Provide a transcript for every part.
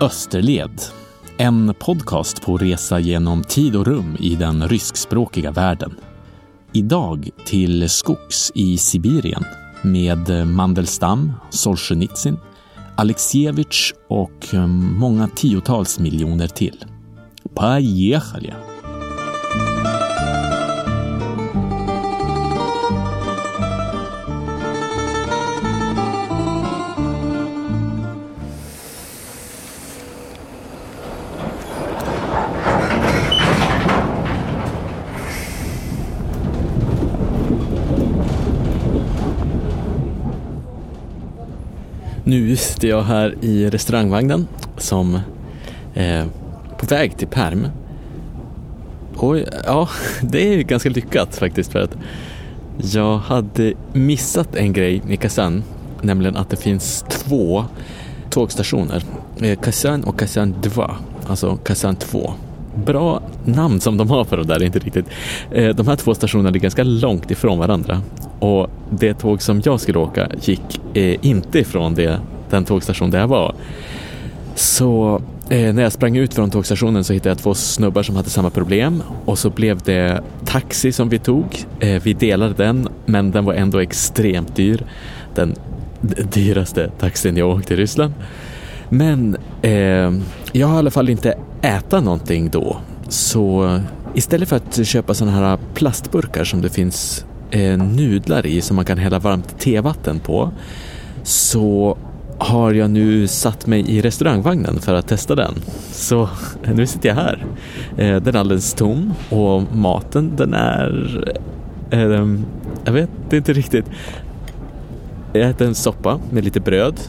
Österled. En podcast på resa genom tid och rum i den ryskspråkiga världen. Idag till skogs i Sibirien med Mandelstam, Solzhenitsyn, Alexievich och många tiotals miljoner till. Поехали! Nu sitter jag här i restaurangvagnen som är på väg till Perm. Och ja, det är ganska lyckat faktiskt för att jag hade missat en grej i Kazan, nämligen att det finns två tågstationer. Eh, Kazan och Kazan 2, alltså Kazan 2. Bra namn som de har för det där, inte riktigt. Eh, de här två stationerna ligger ganska långt ifrån varandra och det tåg som jag skulle åka gick eh, inte ifrån det, den tågstation där jag var. Så eh, när jag sprang ut från tågstationen så hittade jag två snubbar som hade samma problem och så blev det taxi som vi tog. Eh, vi delade den, men den var ändå extremt dyr. Den dyraste taxin jag åkt i Ryssland. Men eh, jag har i alla fall inte ätit någonting då. Så istället för att köpa sådana här plastburkar som det finns eh, nudlar i som man kan hälla varmt tevatten på så har jag nu satt mig i restaurangvagnen för att testa den. Så eh, nu sitter jag här. Eh, den är alldeles tom och maten den är... Eh, eh jag vet inte riktigt. Jag äter en soppa med lite bröd.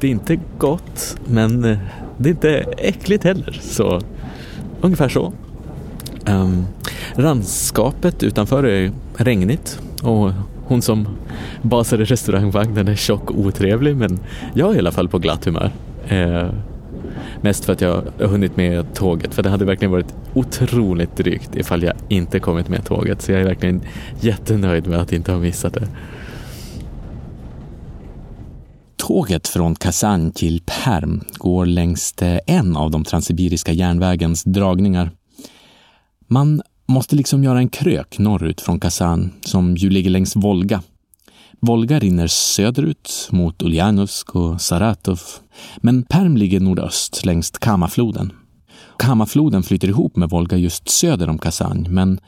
Det är inte gott men eh, det är inte äckligt heller. Så ungefär så. Ehm, um, landskapet utanför är regnigt och hon som basar i restaurangvagnen är tjock och otrevlig men jag är i alla fall på glatt humör. Eh, mest för att jag har hunnit med tåget för det hade verkligen varit otroligt drygt ifall jag inte kommit med tåget så jag är verkligen jättenöjd med att inte ha missat det. Tåget från Kazan till Perm går längs en av de transsibiriska järnvägens dragningar. Man måste liksom göra en krök norrut från Kazan som ju ligger längs Volga. Volga rinner söderut mot Uljanovsk och Saratov, men Perm ligger nordöst längs Kamafloden. Kamafloden flyter ihop med Volga just söder om Kazan, men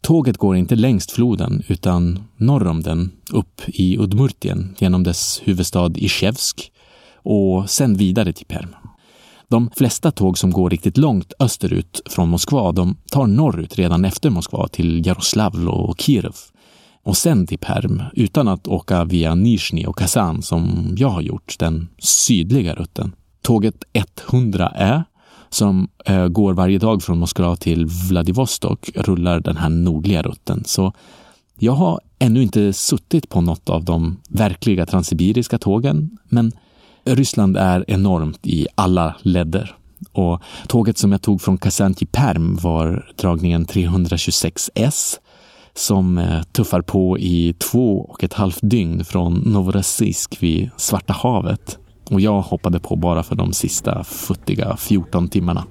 tåget går inte längs floden utan norr om den, upp i Udmurtien genom dess huvudstad Ishevsk och sen vidare till Perm. De flesta tåg som går riktigt långt österut från Moskva, de tar norrut redan efter Moskva till Jaroslavl och Kirov och sen till Perm utan att åka via Nizjnij och Kazan som jag har gjort, den sydliga rutten. Tåget 100E som eh, går varje dag från Moskva till Vladivostok rullar den här nordliga rutten. Så jag har ännu inte suttit på något av de verkliga transsibiriska tågen, men Ryssland är enormt i alla ledder. Och tåget som jag tog från Kazan till Perm var dragningen 326S som eh, tuffar på i två och ett halvt dygn från Novorossiysk vid Svarta havet. Och jag hoppade på bara för de sista futtiga 14 timmarna.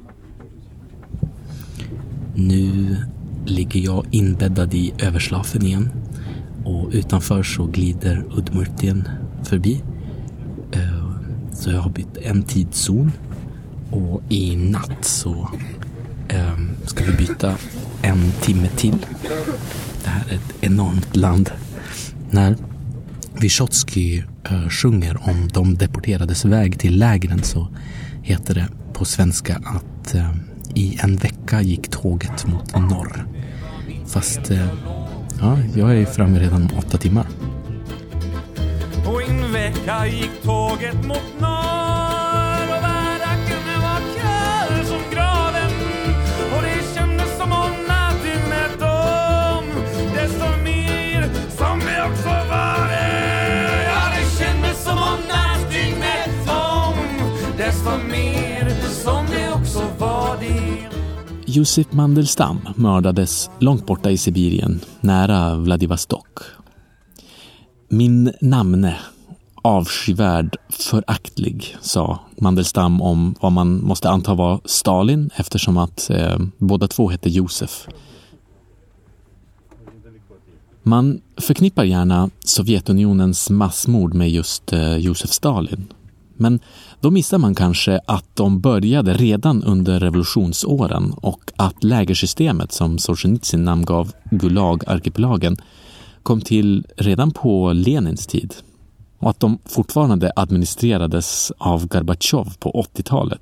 Nu ligger jag inbäddad i överslafen igen och utanför så glider Udmurtien förbi. Eh, så jag har bytt en tidszon och i natt så eh, ska vi byta en timme till. Det här är ett enormt land. När Vysotsky eh, sjunger om de deporterades väg till lägren så heter det på svenska att eh, i en vecka gick tåget mot norr. Fast eh, ja, jag är framme redan om åtta timmar vecka gick tåget mot norr och baracken var kall som graven. Och det kändes som om nattdygnet om desto mer som vi också var det Ja, det kändes som om nattdygnet om desto mer som vi också var det Josef Mandelstam mördades långt borta i Sibirien, nära Vladivostok. Min namne avskyvärd, föraktlig, sa Mandelstam om vad man måste anta var Stalin eftersom att eh, båda två hette Josef. Man förknippar gärna Sovjetunionens massmord med just eh, Josef Stalin. Men då missar man kanske att de började redan under revolutionsåren och att lägersystemet som Solzhenitsyn namngav Gulag-arkipelagen kom till redan på Lenins tid och att de fortfarande administrerades av Gorbatjov på 80-talet.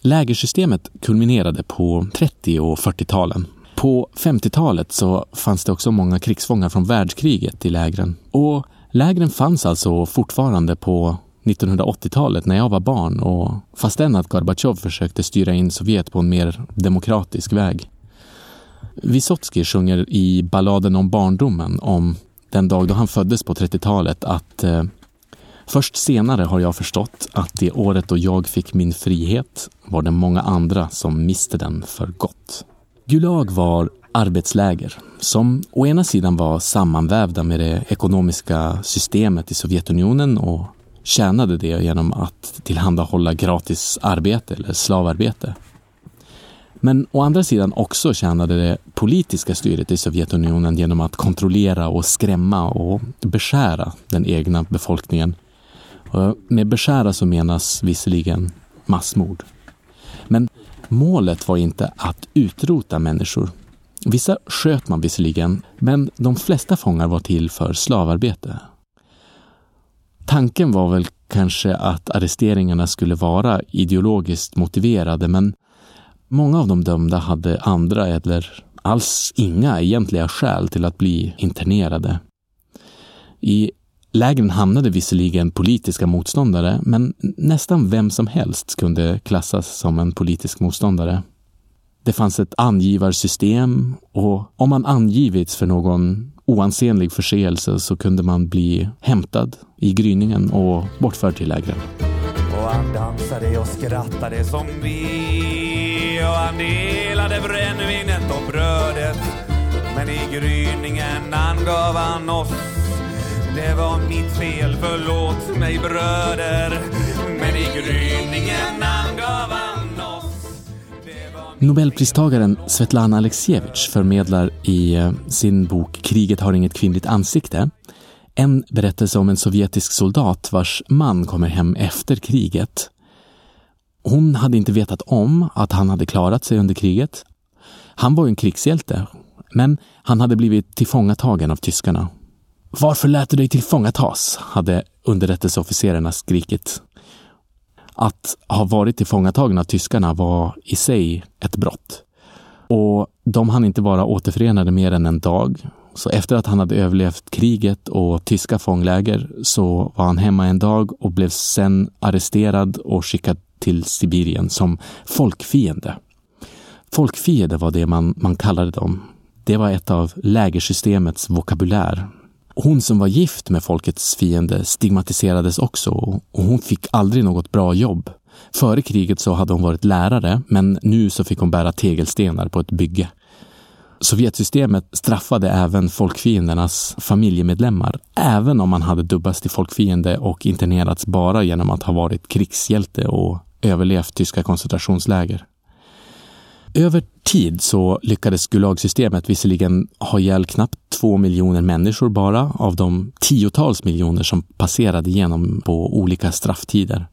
Lägersystemet kulminerade på 30 och 40-talen. På 50-talet så fanns det också många krigsfångar från världskriget i lägren. Och lägren fanns alltså fortfarande på 1980-talet när jag var barn och fastän att Gorbatjov försökte styra in Sovjet på en mer demokratisk väg. Vysotsky sjunger i balladen om barndomen om den dag då han föddes på 30-talet att eh, Först senare har jag förstått att det året då jag fick min frihet var det många andra som miste den för gott. Gulag var arbetsläger som å ena sidan var sammanvävda med det ekonomiska systemet i Sovjetunionen och tjänade det genom att tillhandahålla gratis arbete eller slavarbete. Men å andra sidan också tjänade det politiska styret i Sovjetunionen genom att kontrollera och skrämma och beskära den egna befolkningen. Och med beskära så menas visserligen massmord. Men målet var inte att utrota människor. Vissa sköt man visserligen, men de flesta fångar var till för slavarbete. Tanken var väl kanske att arresteringarna skulle vara ideologiskt motiverade, men många av de dömda hade andra eller alls inga egentliga skäl till att bli internerade. I lägren hamnade visserligen politiska motståndare, men nästan vem som helst kunde klassas som en politisk motståndare. Det fanns ett angivarsystem och om man angivits för någon oansenlig förseelse så kunde man bli hämtad i gryningen och bortförd till lägren. Och han dansade och skrattade som vi och han delade brännvinet och brödet. Men i gryningen angav han oss det var mitt fel, förlåt mig bröder. Men i gryningen angav han oss. Nobelpristagaren Svetlana Aleksijevitj förmedlar i eh, sin bok Kriget har inget kvinnligt ansikte en berättelse om en sovjetisk soldat vars man kommer hem efter kriget. Hon hade inte vetat om att han hade klarat sig under kriget. Han var ju en krigshjälte, men han hade blivit tillfångatagen av tyskarna. Varför lät du dig tillfångatas? hade underrättelseofficerarna skrikit. Att ha varit tillfångatagen av tyskarna var i sig ett brott. Och de hann inte vara återförenade mer än en dag. Så efter att han hade överlevt kriget och tyska fångläger så var han hemma en dag och blev sen arresterad och skickad till Sibirien som folkfiende. Folkfiende var det man, man kallade dem. Det var ett av lägersystemets vokabulär. Hon som var gift med folkets fiende stigmatiserades också och hon fick aldrig något bra jobb. Före kriget så hade hon varit lärare, men nu så fick hon bära tegelstenar på ett bygge. Sovjetsystemet straffade även folkfiendernas familjemedlemmar, även om man hade dubbats till folkfiende och internerats bara genom att ha varit krigshjälte och överlevt tyska koncentrationsläger. Över tid så lyckades Gulagsystemet visserligen ha ihjäl knappt två miljoner människor bara av de tiotals miljoner som passerade igenom på olika strafftider.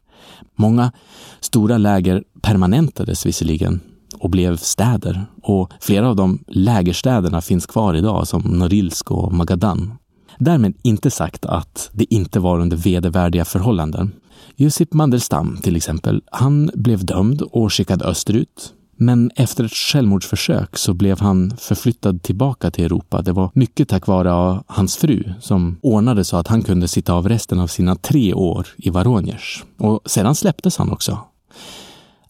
Många stora läger permanentades visserligen och blev städer och flera av de lägerstäderna finns kvar idag som Norilsk och Magadan. Därmed inte sagt att det inte var under vedervärdiga förhållanden. Josip Mandelstam till exempel, han blev dömd och skickad österut men efter ett självmordsförsök så blev han förflyttad tillbaka till Europa. Det var mycket tack vare hans fru som ordnade så att han kunde sitta av resten av sina tre år i Voronezh. Och sedan släpptes han också.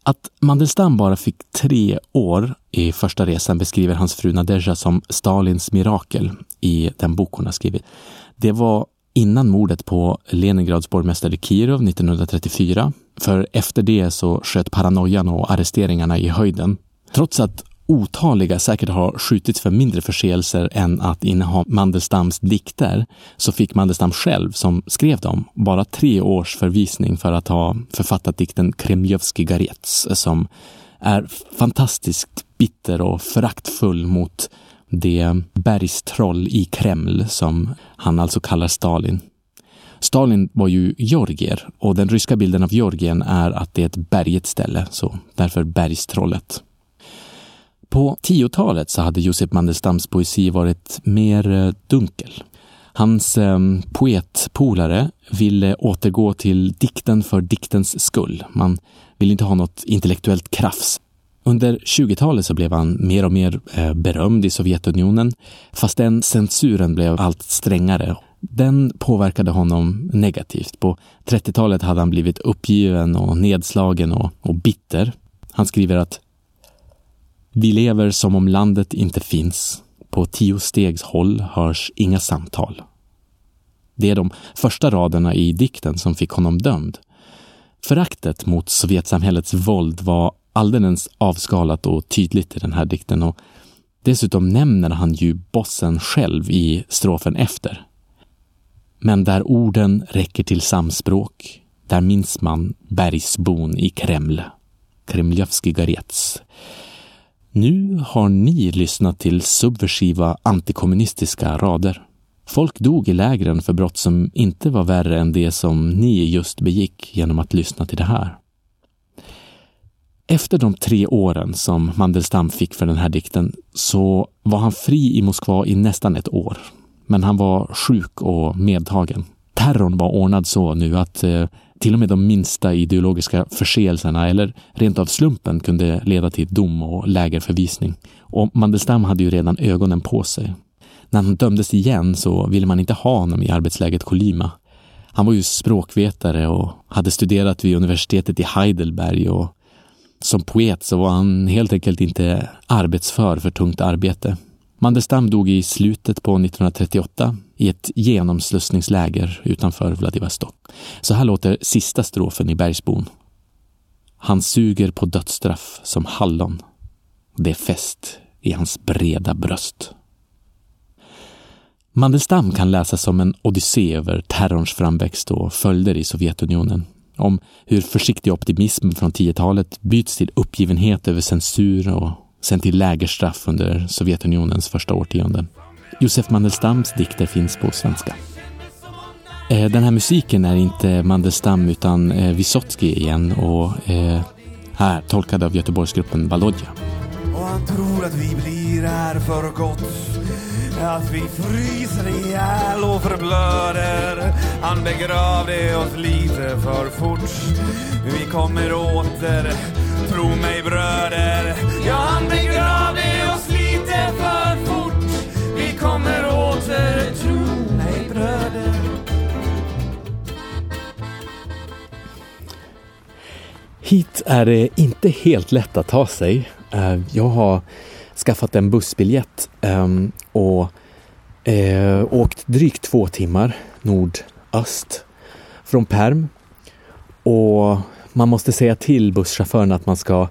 Att Mandelstam bara fick tre år i första resan beskriver hans fru Nadezja som Stalins mirakel i den bok hon har skrivit. Det var innan mordet på Leningrads borgmästare Kirov 1934. För efter det så sköt paranoian och arresteringarna i höjden. Trots att otaliga säkert har skjutits för mindre förseelser än att inneha Mandelstams dikter, så fick Mandelstam själv, som skrev dem, bara tre års förvisning för att ha författat dikten Kremljovskij Garets, som är fantastiskt bitter och föraktfull mot det bergstroll i Kreml som han alltså kallar Stalin. Stalin var ju georgier och den ryska bilden av Georgien är att det är ett bergigt ställe, så därför bergstrollet. På 10-talet så hade Josef Mandelstams poesi varit mer eh, dunkel. Hans eh, poetpolare ville återgå till dikten för diktens skull. Man ville inte ha något intellektuellt krafs. Under 20-talet så blev han mer och mer eh, berömd i Sovjetunionen, fast den censuren blev allt strängare. Den påverkade honom negativt. På 30-talet hade han blivit uppgiven och nedslagen och, och bitter. Han skriver att vi lever som om landet inte finns. På tio stegs håll hörs inga samtal. Det är de första raderna i dikten som fick honom dömd. Föraktet mot Sovjetsamhällets våld var alldeles avskalat och tydligt i den här dikten och dessutom nämner han ju bossen själv i strofen efter. Men där orden räcker till samspråk, där minns man bergsbon i Kreml, Kremljovskij Garets. Nu har ni lyssnat till subversiva antikommunistiska rader. Folk dog i lägren för brott som inte var värre än det som ni just begick genom att lyssna till det här. Efter de tre åren som Mandelstam fick för den här dikten så var han fri i Moskva i nästan ett år. Men han var sjuk och medtagen. Terrorn var ordnad så nu att eh, till och med de minsta ideologiska förseelserna eller rent av slumpen kunde leda till dom och lägerförvisning. Och Mandelstam hade ju redan ögonen på sig. När han dömdes igen så ville man inte ha honom i arbetsläget Kolima. Han var ju språkvetare och hade studerat vid universitetet i Heidelberg och som poet så var han helt enkelt inte arbetsför för tungt arbete. Mandelstam dog i slutet på 1938 i ett genomslussningsläger utanför Vladivostok. Så här låter sista strofen i Bergsbon. Han suger på dödsstraff som hallon. Det är fest i hans breda bröst. Mandelstam kan läsas som en odyssé över terrorns framväxt och följder i Sovjetunionen. Om hur försiktig optimism från 10-talet byts till uppgivenhet över censur och sen till lägerstraff under Sovjetunionens första årtionden. Josef Mandelstams dikter finns på svenska. Eh, den här musiken är inte Mandelstam utan eh, Vysotsky igen och eh, här tolkad av Göteborgsgruppen Balodja. Och han tror att vi blir här för gott att vi fryser ihjäl och förblöder. Han begravde oss lite för fort. Vi kommer åter, tro mig bröder. Ja, han begravde oss lite för fort. Vi kommer åter, tro mig bröder. Hit är det inte helt lätt att ta sig. Eh, jag har skaffat en bussbiljett ehm, och eh, åkt drygt två timmar nordöst från Perm. Och man måste säga till busschauffören att man ska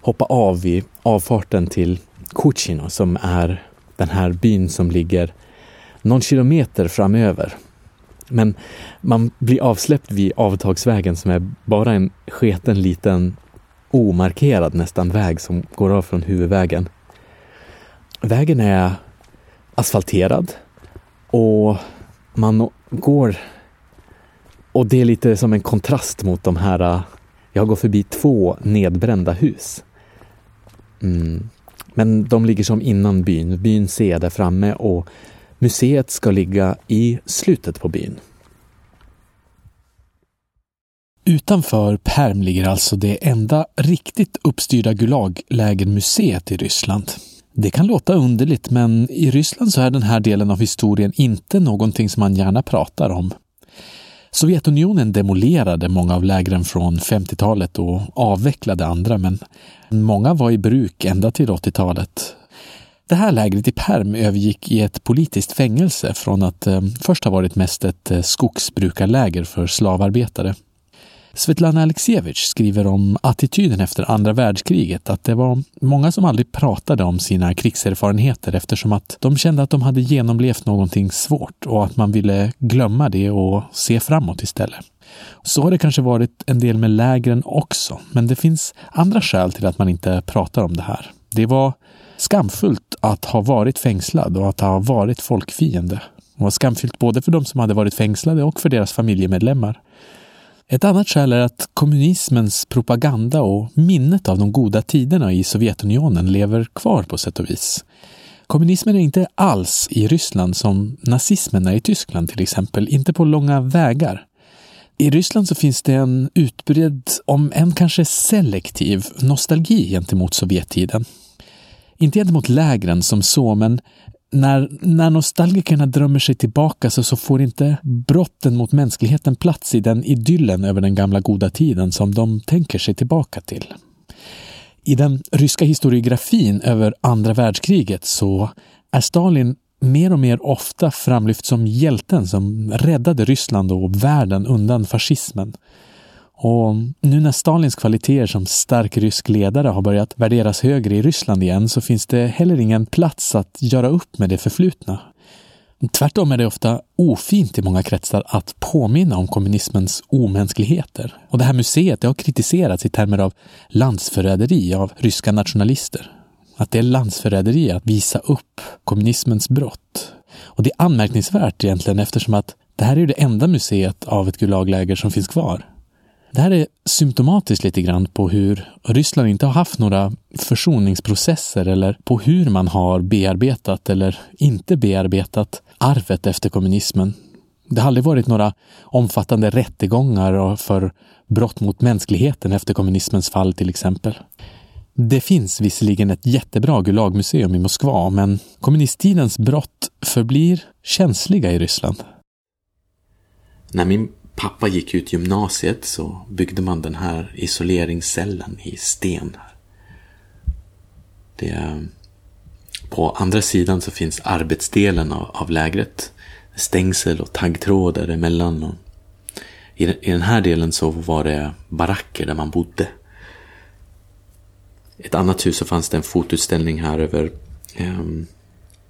hoppa av vid avfarten till Kuchino som är den här byn som ligger någon kilometer framöver. Men man blir avsläppt vid avtagsvägen som är bara en sketen liten omarkerad nästan väg som går av från huvudvägen. Vägen är asfalterad och man går och det är lite som en kontrast mot de här, äh, jag går förbi två nedbrända hus. Mm. Men de ligger som innan byn. Byn ser jag där framme och museet ska ligga i slutet på byn. Utanför Perm ligger alltså det enda riktigt uppstyrda Gulaglägermuseet i Ryssland. Det kan låta underligt, men i Ryssland så är den här delen av historien inte någonting som man gärna pratar om. Sovjetunionen demolerade många av lägren från 50-talet och avvecklade andra, men många var i bruk ända till 80-talet. Det här lägret i Perm övergick i ett politiskt fängelse från att eh, först ha varit mest ett eh, skogsbrukarläger för slavarbetare. Svetlana Aleksijevitj skriver om attityden efter andra världskriget, att det var många som aldrig pratade om sina krigserfarenheter eftersom att de kände att de hade genomlevt någonting svårt och att man ville glömma det och se framåt istället. Så har det kanske varit en del med lägren också, men det finns andra skäl till att man inte pratar om det här. Det var skamfullt att ha varit fängslad och att ha varit folkfiende. Det var skamfyllt både för de som hade varit fängslade och för deras familjemedlemmar. Ett annat skäl är att kommunismens propaganda och minnet av de goda tiderna i Sovjetunionen lever kvar på sätt och vis. Kommunismen är inte alls i Ryssland som nazismen är i Tyskland till exempel, inte på långa vägar. I Ryssland så finns det en utbredd, om än kanske selektiv, nostalgi gentemot Sovjettiden. Inte gentemot lägren som så, men när, när nostalgikerna drömmer sig tillbaka så, så får inte brotten mot mänskligheten plats i den idyllen över den gamla goda tiden som de tänker sig tillbaka till. I den ryska historiografin över andra världskriget så är Stalin mer och mer ofta framlyft som hjälten som räddade Ryssland och världen undan fascismen. Och nu när Stalins kvaliteter som stark rysk ledare har börjat värderas högre i Ryssland igen så finns det heller ingen plats att göra upp med det förflutna. Tvärtom är det ofta ofint i många kretsar att påminna om kommunismens omänskligheter. Och det här museet det har kritiserats i termer av landsförräderi av ryska nationalister. Att det är landsförräderi att visa upp kommunismens brott. Och det är anmärkningsvärt egentligen eftersom att det här är det enda museet av ett Gulagläger som finns kvar. Det här är symptomatiskt lite grann på hur Ryssland inte har haft några försoningsprocesser eller på hur man har bearbetat eller inte bearbetat arvet efter kommunismen. Det har aldrig varit några omfattande rättegångar för brott mot mänskligheten efter kommunismens fall till exempel. Det finns visserligen ett jättebra Gulagmuseum i Moskva, men kommunisttidens brott förblir känsliga i Ryssland. När min pappa gick ut gymnasiet så byggde man den här isoleringscellen i sten. Det, på andra sidan så finns arbetsdelen av, av lägret. Stängsel och taggtråd däremellan. Och i, I den här delen så var det baracker där man bodde. I ett annat hus så fanns det en fotutställning här över eh,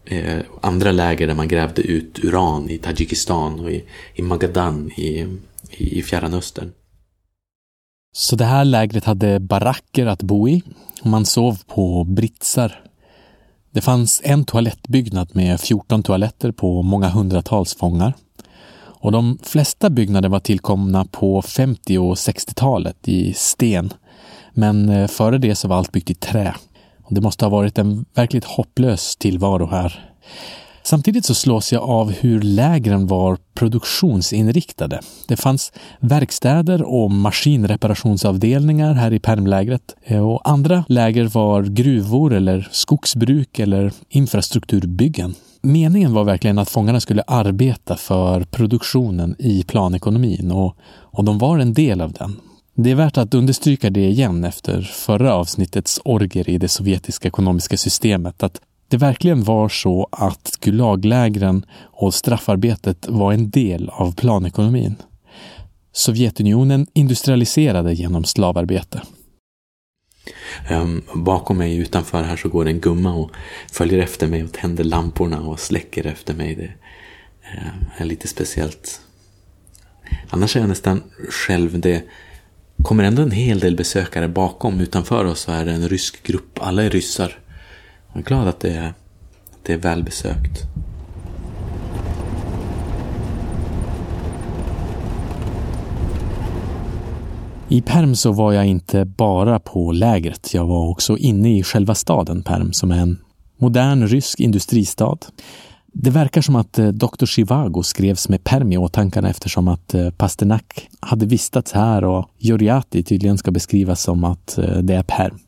eh, andra läger där man grävde ut uran i Tadzjikistan och i, i Magadan i, i, i Fjärran Östern. Så det här lägret hade baracker att bo i. och Man sov på britsar. Det fanns en toalettbyggnad med 14 toaletter på många hundratals fångar. Och de flesta byggnader var tillkomna på 50 och 60-talet i sten. Men eh, före det så var allt byggt i trä. Det måste ha varit en verkligt hopplös tillvaro här. Samtidigt så slås jag av hur lägren var produktionsinriktade. Det fanns verkstäder och maskinreparationsavdelningar här i permlägret eh, och andra läger var gruvor eller skogsbruk eller infrastrukturbyggen. Meningen var verkligen att fångarna skulle arbeta för produktionen i planekonomin och, och de var en del av den. Det är värt att understryka det igen efter förra avsnittets orger i det sovjetiska ekonomiska systemet, att det verkligen var så att Gulaglägren och straffarbetet var en del av planekonomin. Sovjetunionen industrialiserade genom slavarbete. Um, bakom mig utanför här så går en gumma och följer efter mig och tänder lamporna och släcker efter mig. Det ehm, är lite speciellt. Annars är jag nästan själv det kommer ändå en hel del besökare bakom. Utanför oss så är det en rysk grupp. Alla är ryssar. Jag är glad att det är, att det är välbesökt. I Perm så var jag inte bara på lägret. Jag var också inne i själva staden Perm som är en modern rysk industristad. Det verkar som att eh, Dr. Chivago skrevs med perm i åtankarna eftersom att eh, Pasternak hade vistats här och Joriati tydligen ska beskrivas som att eh, det är perm.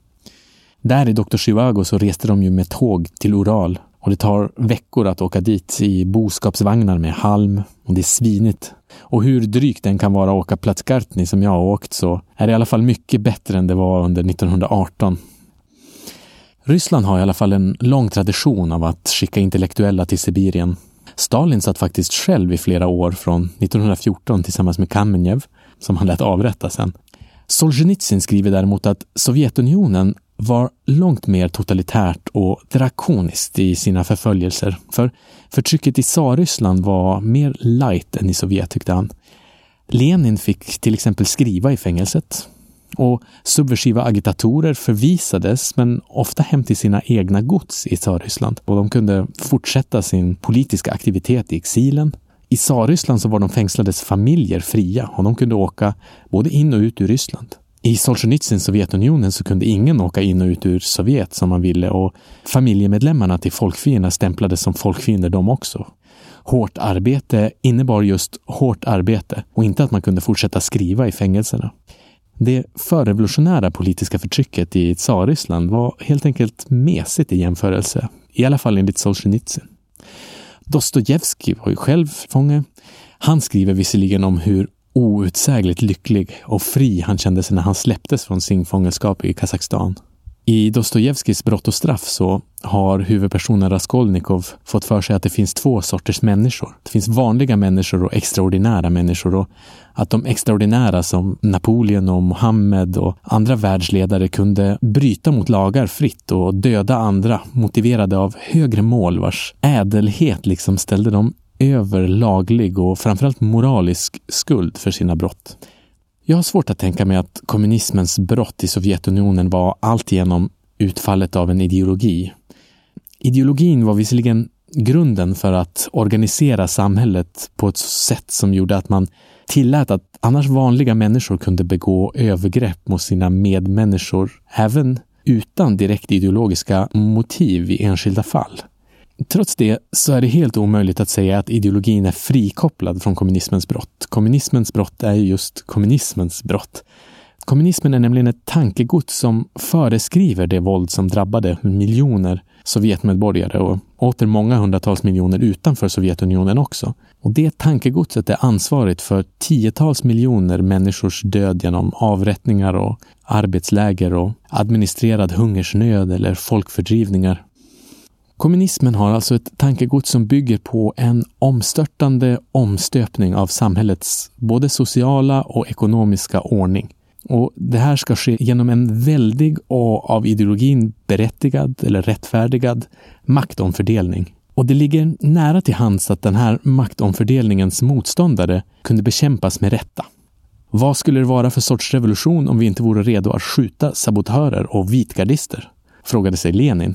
Där i Dr. Chivago så reste de ju med tåg till Ural och det tar veckor att åka dit i boskapsvagnar med halm och det är svinigt. Och hur drygt den kan vara att åka Platsgartni som jag har åkt så är det i alla fall mycket bättre än det var under 1918 Ryssland har i alla fall en lång tradition av att skicka intellektuella till Sibirien. Stalin satt faktiskt själv i flera år från 1914 tillsammans med Kamenjev. som han lät avrätta sen. Solzhenitsyn skriver däremot att Sovjetunionen var långt mer totalitärt och drakoniskt i sina förföljelser. För förtrycket i Tsarryssland var mer light än i Sovjet, tyckte han. Lenin fick till exempel skriva i fängelset och subversiva agitatorer förvisades, men ofta hem till sina egna gods i Tsarryssland. Och de kunde fortsätta sin politiska aktivitet i exilen. I Tsarryssland så var de fängslades familjer fria och de kunde åka både in och ut ur Ryssland. I Solzhenitsyn, Sovjetunionen så kunde ingen åka in och ut ur Sovjet som man ville och familjemedlemmarna till folkfienderna stämplades som folkfiender de också. Hårt arbete innebar just hårt arbete och inte att man kunde fortsätta skriva i fängelserna. Det förrevolutionära politiska förtrycket i Tsarryssland var helt enkelt mesigt i jämförelse, i alla fall enligt Solzhenitsyn. Dostojevskij var ju själv fånge. Han skriver visserligen om hur outsägligt lycklig och fri han kände sig när han släpptes från sin fångenskap i Kazakstan. I Dostojevskijs Brott och straff så har huvudpersonen Raskolnikov fått för sig att det finns två sorters människor. Det finns vanliga människor och extraordinära människor och att de extraordinära som Napoleon och Mohammed och andra världsledare kunde bryta mot lagar fritt och döda andra motiverade av högre mål vars ädelhet liksom ställde dem över laglig och framförallt moralisk skuld för sina brott. Jag har svårt att tänka mig att kommunismens brott i Sovjetunionen var alltigenom utfallet av en ideologi. Ideologin var visserligen grunden för att organisera samhället på ett sätt som gjorde att man tillät att annars vanliga människor kunde begå övergrepp mot sina medmänniskor även utan direkt ideologiska motiv i enskilda fall. Trots det så är det helt omöjligt att säga att ideologin är frikopplad från kommunismens brott. Kommunismens brott är just kommunismens brott. Kommunismen är nämligen ett tankegods som föreskriver det våld som drabbade miljoner Sovjetmedborgare och åter många hundratals miljoner utanför Sovjetunionen också. Och det tankegodset är ansvarigt för tiotals miljoner människors död genom avrättningar och arbetsläger och administrerad hungersnöd eller folkfördrivningar. Kommunismen har alltså ett tankegods som bygger på en omstörtande omstöpning av samhällets både sociala och ekonomiska ordning. Och Det här ska ske genom en väldig och av ideologin berättigad eller rättfärdigad maktomfördelning. Och det ligger nära till hands att den här maktomfördelningens motståndare kunde bekämpas med rätta. Vad skulle det vara för sorts revolution om vi inte vore redo att skjuta sabotörer och vitgardister? frågade sig Lenin.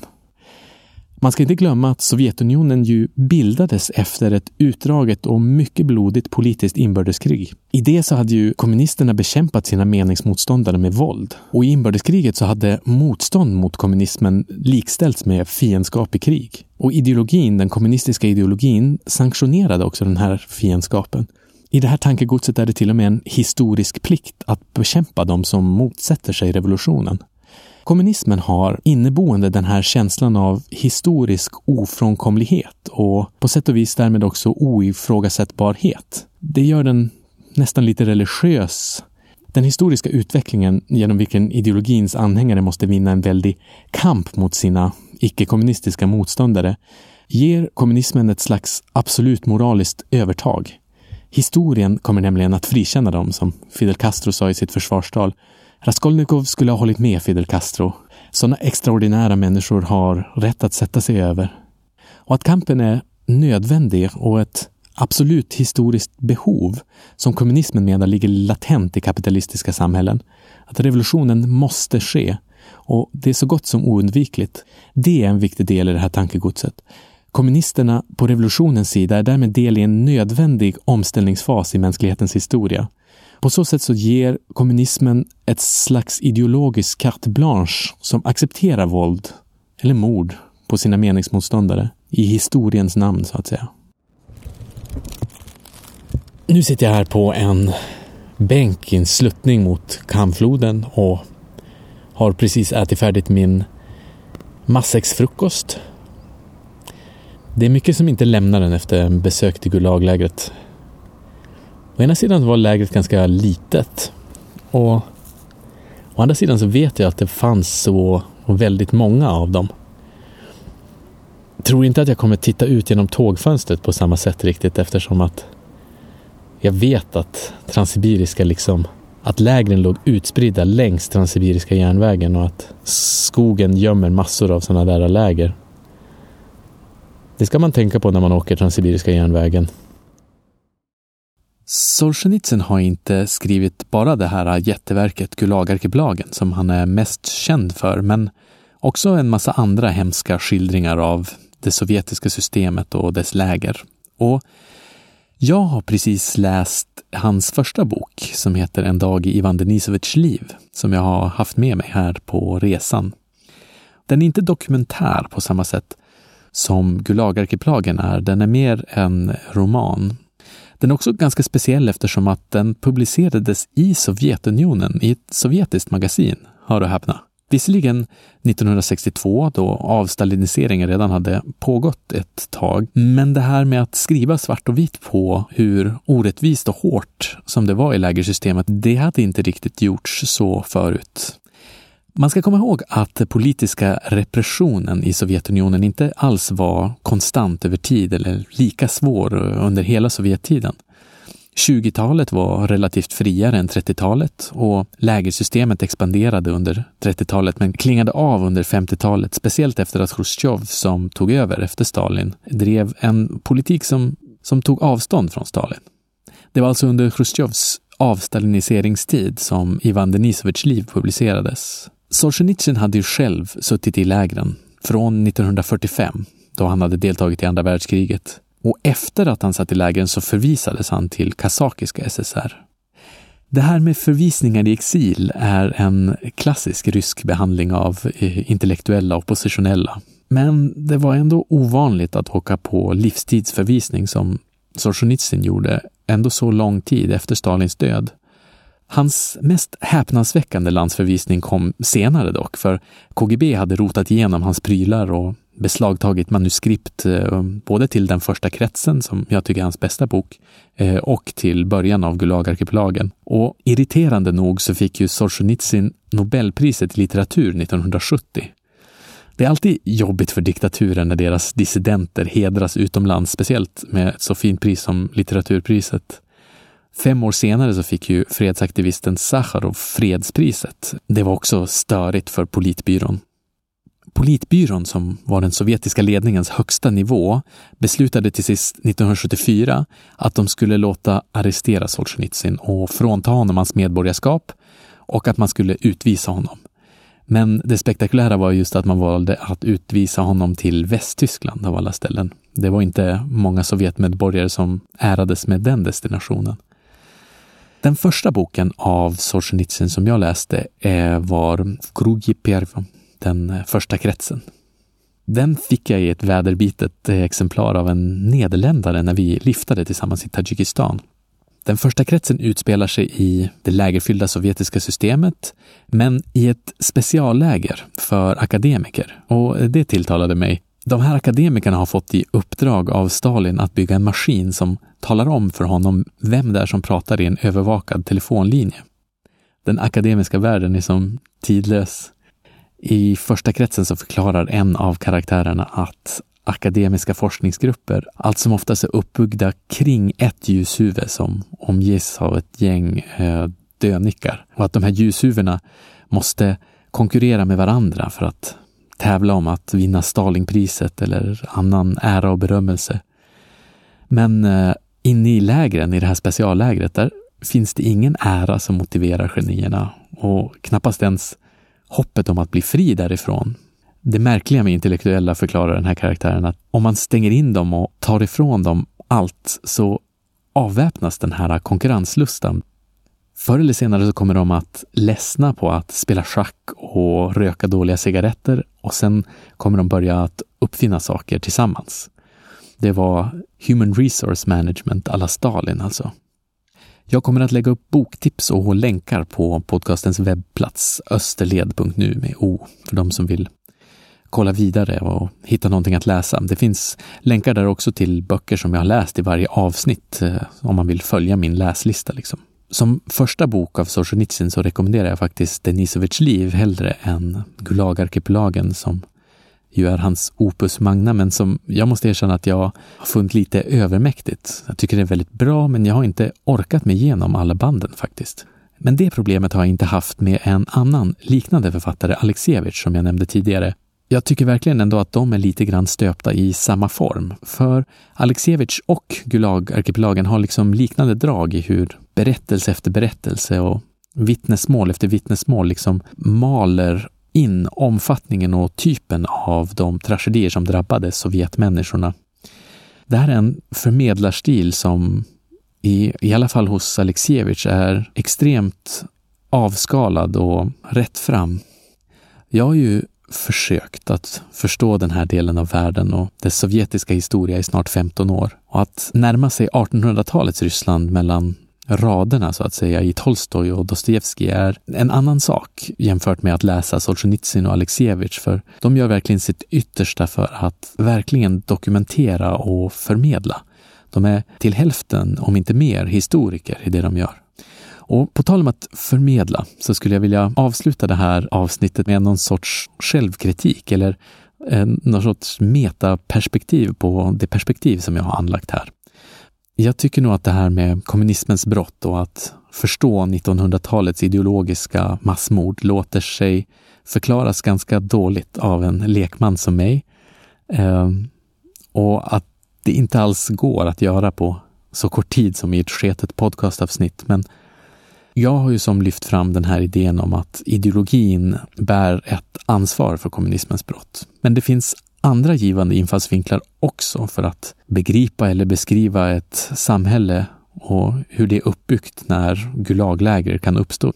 Man ska inte glömma att Sovjetunionen ju bildades efter ett utdraget och mycket blodigt politiskt inbördeskrig. I det så hade ju kommunisterna bekämpat sina meningsmotståndare med våld. Och i inbördeskriget så hade motstånd mot kommunismen likställts med fiendskap i krig. Och ideologin, den kommunistiska ideologin, sanktionerade också den här fiendskapen. I det här tankegodset är det till och med en historisk plikt att bekämpa de som motsätter sig revolutionen. Kommunismen har inneboende den här känslan av historisk ofrånkomlighet och på sätt och vis därmed också oifrågasättbarhet. Det gör den nästan lite religiös. Den historiska utvecklingen genom vilken ideologins anhängare måste vinna en väldig kamp mot sina icke-kommunistiska motståndare ger kommunismen ett slags absolut moraliskt övertag. Historien kommer nämligen att frikänna dem, som Fidel Castro sa i sitt försvarstal, Raskolnikov skulle ha hållit med Fidel Castro. Sådana extraordinära människor har rätt att sätta sig över. Och att kampen är nödvändig och ett absolut historiskt behov som kommunismen menar ligger latent i kapitalistiska samhällen. Att revolutionen måste ske och det är så gott som oundvikligt. Det är en viktig del i det här tankegodset. Kommunisterna på revolutionens sida är därmed del i en nödvändig omställningsfas i mänsklighetens historia. På så sätt så ger kommunismen ett slags ideologisk carte blanche som accepterar våld eller mord på sina meningsmotståndare i historiens namn så att säga. Nu sitter jag här på en bänk i en sluttning mot Kamfloden och har precis ätit färdigt min matsäcksfrukost. Det är mycket som inte lämnar den efter en besök till Gulaglägret Å ena sidan var lägret ganska litet och å andra sidan så vet jag att det fanns så väldigt många av dem. Jag tror inte att jag kommer titta ut genom tågfönstret på samma sätt riktigt eftersom att jag vet att Transsibiriska liksom att lägren låg utspridda längs Transsibiriska järnvägen och att skogen gömmer massor av sådana där läger. Det ska man tänka på när man åker Transsibiriska järnvägen. Solzhenitsyn har inte skrivit bara det här jätteverket Gulagarkipelagen som han är mest känd för, men också en massa andra hemska skildringar av det sovjetiska systemet och dess läger. Och jag har precis läst hans första bok som heter En dag i Ivan Denisovitjs liv, som jag har haft med mig här på resan. Den är inte dokumentär på samma sätt som Gulagarkipelagen är. Den är mer en roman. Den är också ganska speciell eftersom att den publicerades i Sovjetunionen i ett sovjetiskt magasin, hör och häpna. Visserligen 1962 då avstaliniseringen redan hade pågått ett tag, men det här med att skriva svart och vitt på hur orättvist och hårt som det var i lägersystemet, det hade inte riktigt gjorts så förut. Man ska komma ihåg att politiska repressionen i Sovjetunionen inte alls var konstant över tid eller lika svår under hela Sovjettiden. 20-talet var relativt friare än 30-talet och lägersystemet expanderade under 30-talet men klingade av under 50-talet, speciellt efter att Chrusjtjov som tog över efter Stalin drev en politik som, som tog avstånd från Stalin. Det var alltså under Chrusjtjovs avstaliniseringstid som Ivan Denisovitjs liv publicerades. Solzhenitsyn hade ju själv suttit i lägren från 1945, då han hade deltagit i andra världskriget, och efter att han satt i lägren så förvisades han till kazakiska SSR. Det här med förvisningar i exil är en klassisk rysk behandling av eh, intellektuella oppositionella. Men det var ändå ovanligt att åka på livstidsförvisning som Solzhenitsyn gjorde ändå så lång tid efter Stalins död. Hans mest häpnadsväckande landsförvisning kom senare dock, för KGB hade rotat igenom hans prylar och beslagtagit manuskript eh, både till den första kretsen, som jag tycker är hans bästa bok, eh, och till början av Gulagarkipelagen. Och irriterande nog så fick ju Solzhenitsyn Nobelpriset i litteratur 1970. Det är alltid jobbigt för diktaturen när deras dissidenter hedras utomlands, speciellt med ett så fint pris som litteraturpriset. Fem år senare så fick ju fredsaktivisten Sacharov fredspriset. Det var också störigt för politbyrån. Politbyrån, som var den sovjetiska ledningens högsta nivå, beslutade till sist 1974 att de skulle låta arrestera Solzhenitsyn och frånta honom hans medborgarskap och att man skulle utvisa honom. Men det spektakulära var just att man valde att utvisa honom till Västtyskland av alla ställen. Det var inte många Sovjetmedborgare som ärades med den destinationen. Den första boken av Solzhenitsyn som jag läste eh, var Krugi Pervo den eh, första kretsen. Den fick jag i ett väderbitet eh, exemplar av en nederländare när vi liftade tillsammans i Tadzjikistan. Den första kretsen utspelar sig i det lägerfyllda sovjetiska systemet, men i ett specialläger för akademiker. Och det tilltalade mig. De här akademikerna har fått i uppdrag av Stalin att bygga en maskin som talar om för honom vem det är som pratar i en övervakad telefonlinje. Den akademiska världen är som tidlös. I första kretsen så förklarar en av karaktärerna att akademiska forskningsgrupper allt som oftast är uppbyggda kring ett ljushuvud som omges av ett gäng eh, dönickar och att de här ljushuvudena måste konkurrera med varandra för att tävla om att vinna Stalingpriset eller annan ära och berömmelse. Men eh, inne i lägren, i det här speciallägret, där finns det ingen ära som motiverar genierna och knappast ens hoppet om att bli fri därifrån. Det märkliga med intellektuella förklarar den här karaktären att om man stänger in dem och tar ifrån dem allt så avväpnas den här konkurrenslustan. Förr eller senare så kommer de att ledsna på att spela schack och röka dåliga cigaretter och sen kommer de börja att uppfinna saker tillsammans. Det var Human Resource Management alla Stalin alltså. Jag kommer att lägga upp boktips och länkar på podcastens webbplats österled.nu med O för de som vill kolla vidare och hitta någonting att läsa. Det finns länkar där också till böcker som jag har läst i varje avsnitt eh, om man vill följa min läslista. Liksom. Som första bok av Solzhenitsyn så rekommenderar jag faktiskt Denisovitjs liv hellre än Gulagarkipelagen som ju är hans opus magna, men som jag måste erkänna att jag har funnit lite övermäktigt. Jag tycker det är väldigt bra, men jag har inte orkat mig igenom alla banden faktiskt. Men det problemet har jag inte haft med en annan liknande författare, Alexievich, som jag nämnde tidigare. Jag tycker verkligen ändå att de är lite grann stöpta i samma form. För Alexievich och Gulag-arkipelagen har liksom liknande drag i hur berättelse efter berättelse och vittnesmål efter vittnesmål liksom maler in omfattningen och typen av de tragedier som drabbade Sovjetmänniskorna. Det här är en förmedlarstil som i, i alla fall hos Alexievich är extremt avskalad och rätt fram. Jag har ju försökt att förstå den här delen av världen och dess sovjetiska historia i snart 15 år. Och att närma sig 1800-talets Ryssland mellan raderna så att säga i Tolstoj och Dostojevskij är en annan sak jämfört med att läsa Solzhenitsyn och Alexievich, för de gör verkligen sitt yttersta för att verkligen dokumentera och förmedla. De är till hälften, om inte mer, historiker i det de gör. Och på tal om att förmedla så skulle jag vilja avsluta det här avsnittet med någon sorts självkritik eller eh, någon sorts metaperspektiv på det perspektiv som jag har anlagt här. Jag tycker nog att det här med kommunismens brott och att förstå 1900-talets ideologiska massmord låter sig förklaras ganska dåligt av en lekman som mig. Ehm, och att det inte alls går att göra på så kort tid som i ett sketet podcastavsnitt. Men jag har ju som lyft fram den här idén om att ideologin bär ett ansvar för kommunismens brott. Men det finns andra givande infallsvinklar också för att begripa eller beskriva ett samhälle och hur det är uppbyggt när Gulagläger kan uppstå.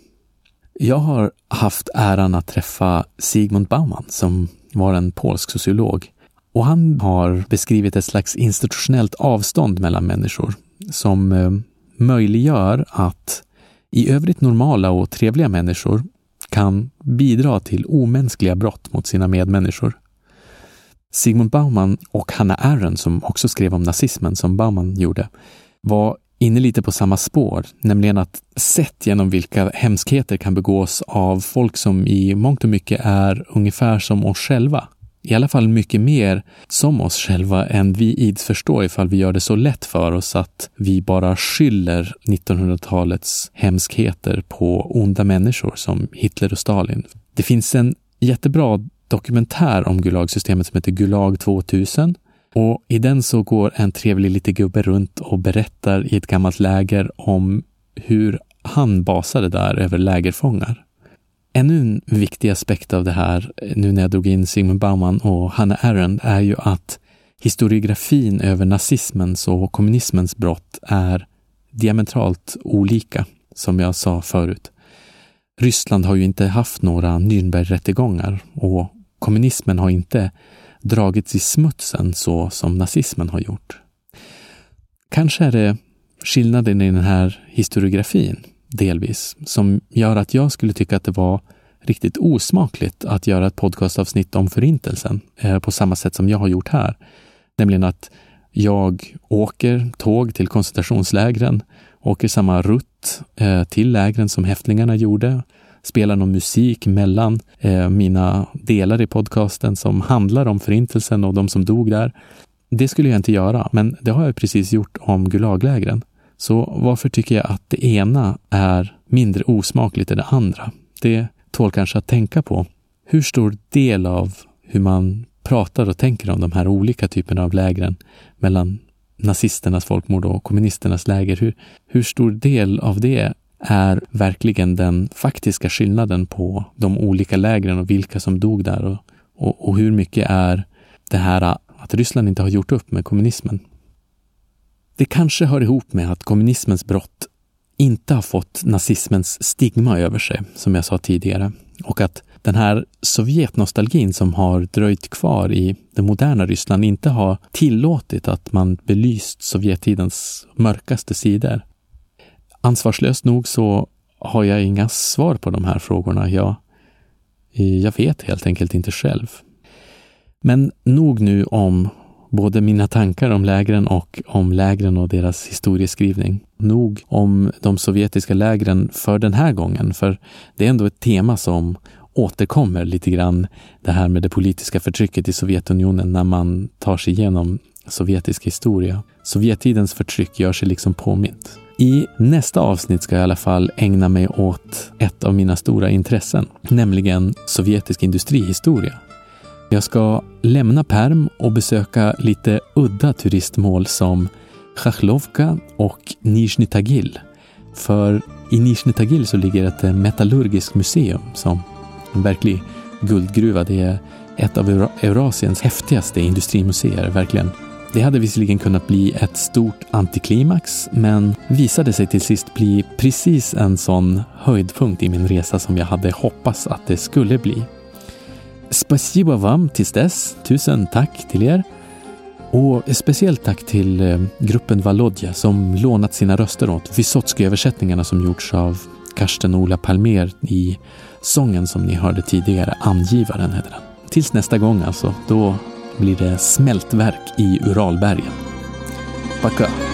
Jag har haft äran att träffa Sigmund Bauman som var en polsk sociolog och han har beskrivit ett slags institutionellt avstånd mellan människor som eh, möjliggör att i övrigt normala och trevliga människor kan bidra till omänskliga brott mot sina medmänniskor. Sigmund Bauman och Hannah Arendt, som också skrev om nazismen som Bauman gjorde, var inne lite på samma spår, nämligen att sätt genom vilka hemskheter kan begås av folk som i mångt och mycket är ungefär som oss själva. I alla fall mycket mer som oss själva än vi ids förstå ifall vi gör det så lätt för oss att vi bara skyller 1900-talets hemskheter på onda människor som Hitler och Stalin. Det finns en jättebra dokumentär om Gulagsystemet som heter Gulag 2000. Och i den så går en trevlig liten gubbe runt och berättar i ett gammalt läger om hur han basade där över lägerfångar. Ännu en viktig aspekt av det här, nu när jag drog in Sigmund Bauman och Hannah Arendt, är ju att historiografin över nazismens och kommunismens brott är diametralt olika, som jag sa förut. Ryssland har ju inte haft några Nürnbergrättegångar och kommunismen har inte dragits i smutsen så som nazismen har gjort. Kanske är det skillnaden i den här historiografin, delvis, som gör att jag skulle tycka att det var riktigt osmakligt att göra ett podcastavsnitt om Förintelsen eh, på samma sätt som jag har gjort här. Nämligen att jag åker tåg till koncentrationslägren, åker samma rutt eh, till lägren som häftlingarna gjorde, spela någon musik mellan eh, mina delar i podcasten som handlar om Förintelsen och de som dog där. Det skulle jag inte göra, men det har jag precis gjort om Gulaglägren. Så varför tycker jag att det ena är mindre osmakligt än det andra? Det tål kanske att tänka på. Hur stor del av hur man pratar och tänker om de här olika typerna av lägren mellan nazisternas folkmord och kommunisternas läger, hur, hur stor del av det är verkligen den faktiska skillnaden på de olika lägren och vilka som dog där och, och, och hur mycket är det här att Ryssland inte har gjort upp med kommunismen. Det kanske hör ihop med att kommunismens brott inte har fått nazismens stigma över sig, som jag sa tidigare, och att den här Sovjetnostalgin som har dröjt kvar i det moderna Ryssland inte har tillåtit att man belyst Sovjettidens mörkaste sidor. Ansvarslöst nog så har jag inga svar på de här frågorna. Jag, jag vet helt enkelt inte själv. Men nog nu om både mina tankar om lägren och om lägren och deras historieskrivning. Nog om de sovjetiska lägren för den här gången, för det är ändå ett tema som återkommer lite grann det här med det politiska förtrycket i Sovjetunionen när man tar sig igenom sovjetisk historia. Sovjettidens förtryck gör sig liksom påmint. I nästa avsnitt ska jag i alla fall ägna mig åt ett av mina stora intressen, nämligen sovjetisk industrihistoria. Jag ska lämna Perm och besöka lite udda turistmål som Chachlovka och Nizjnij Tagil. För i Nizjnij Tagil så ligger ett metallurgiskt museum som en verklig guldgruva. Det är ett av Eurasiens häftigaste industrimuseer, verkligen. Det hade visserligen kunnat bli ett stort antiklimax, men visade sig till sist bli precis en sån höjdpunkt i min resa som jag hade hoppats att det skulle bli. Спасибо вам tills dess. Tusen tack till er. Och speciellt tack till eh, gruppen Valodja som lånat sina röster åt Vysotsky-översättningarna som gjorts av Karsten och Ola Palmer i sången som ni hörde tidigare, Angivaren heter den. Tills nästa gång alltså, då blir det smältverk i Uralbergen. Backa!